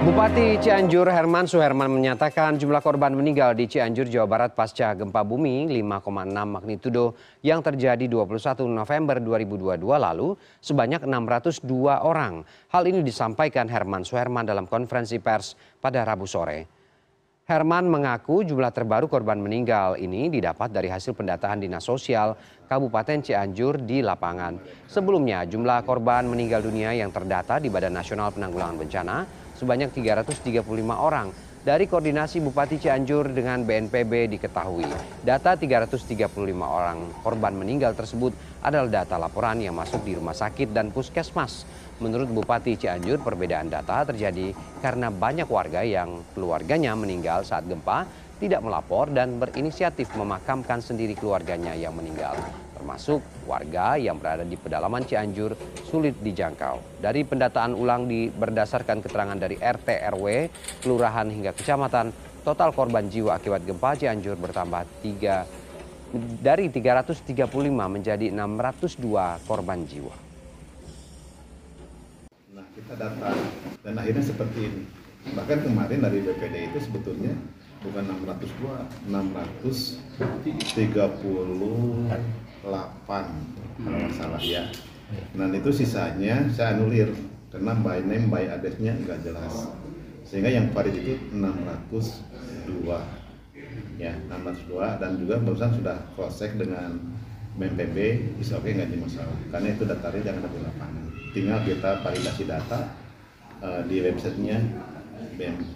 Bupati Cianjur Herman Suherman menyatakan jumlah korban meninggal di Cianjur, Jawa Barat pasca gempa bumi 5,6 magnitudo yang terjadi 21 November 2022 lalu sebanyak 602 orang. Hal ini disampaikan Herman Suherman dalam konferensi pers pada Rabu sore. Herman mengaku jumlah terbaru korban meninggal ini didapat dari hasil pendataan Dinas Sosial Kabupaten Cianjur di lapangan. Sebelumnya jumlah korban meninggal dunia yang terdata di Badan Nasional Penanggulangan Bencana sebanyak 335 orang. Dari koordinasi Bupati Cianjur dengan BNPB diketahui, data 335 orang korban meninggal tersebut adalah data laporan yang masuk di rumah sakit dan puskesmas. Menurut Bupati Cianjur, perbedaan data terjadi karena banyak warga yang keluarganya meninggal saat gempa tidak melapor dan berinisiatif memakamkan sendiri keluarganya yang meninggal termasuk warga yang berada di pedalaman Cianjur sulit dijangkau. Dari pendataan ulang di berdasarkan keterangan dari RT RW, kelurahan hingga kecamatan, total korban jiwa akibat gempa Cianjur bertambah tiga dari 335 menjadi 602 korban jiwa. Nah, kita data dan akhirnya seperti ini. Bahkan kemarin dari BPD itu sebetulnya bukan 602, 638 kalau nggak salah ya. Dan itu sisanya saya anulir karena by name by address-nya nggak jelas. Sehingga yang valid itu 602 ya 602 dan juga barusan sudah cross check dengan BNPB bisa oke nggak jadi masalah karena itu daftarnya jangan ada di lapangan tinggal kita validasi data uh, di websitenya BM,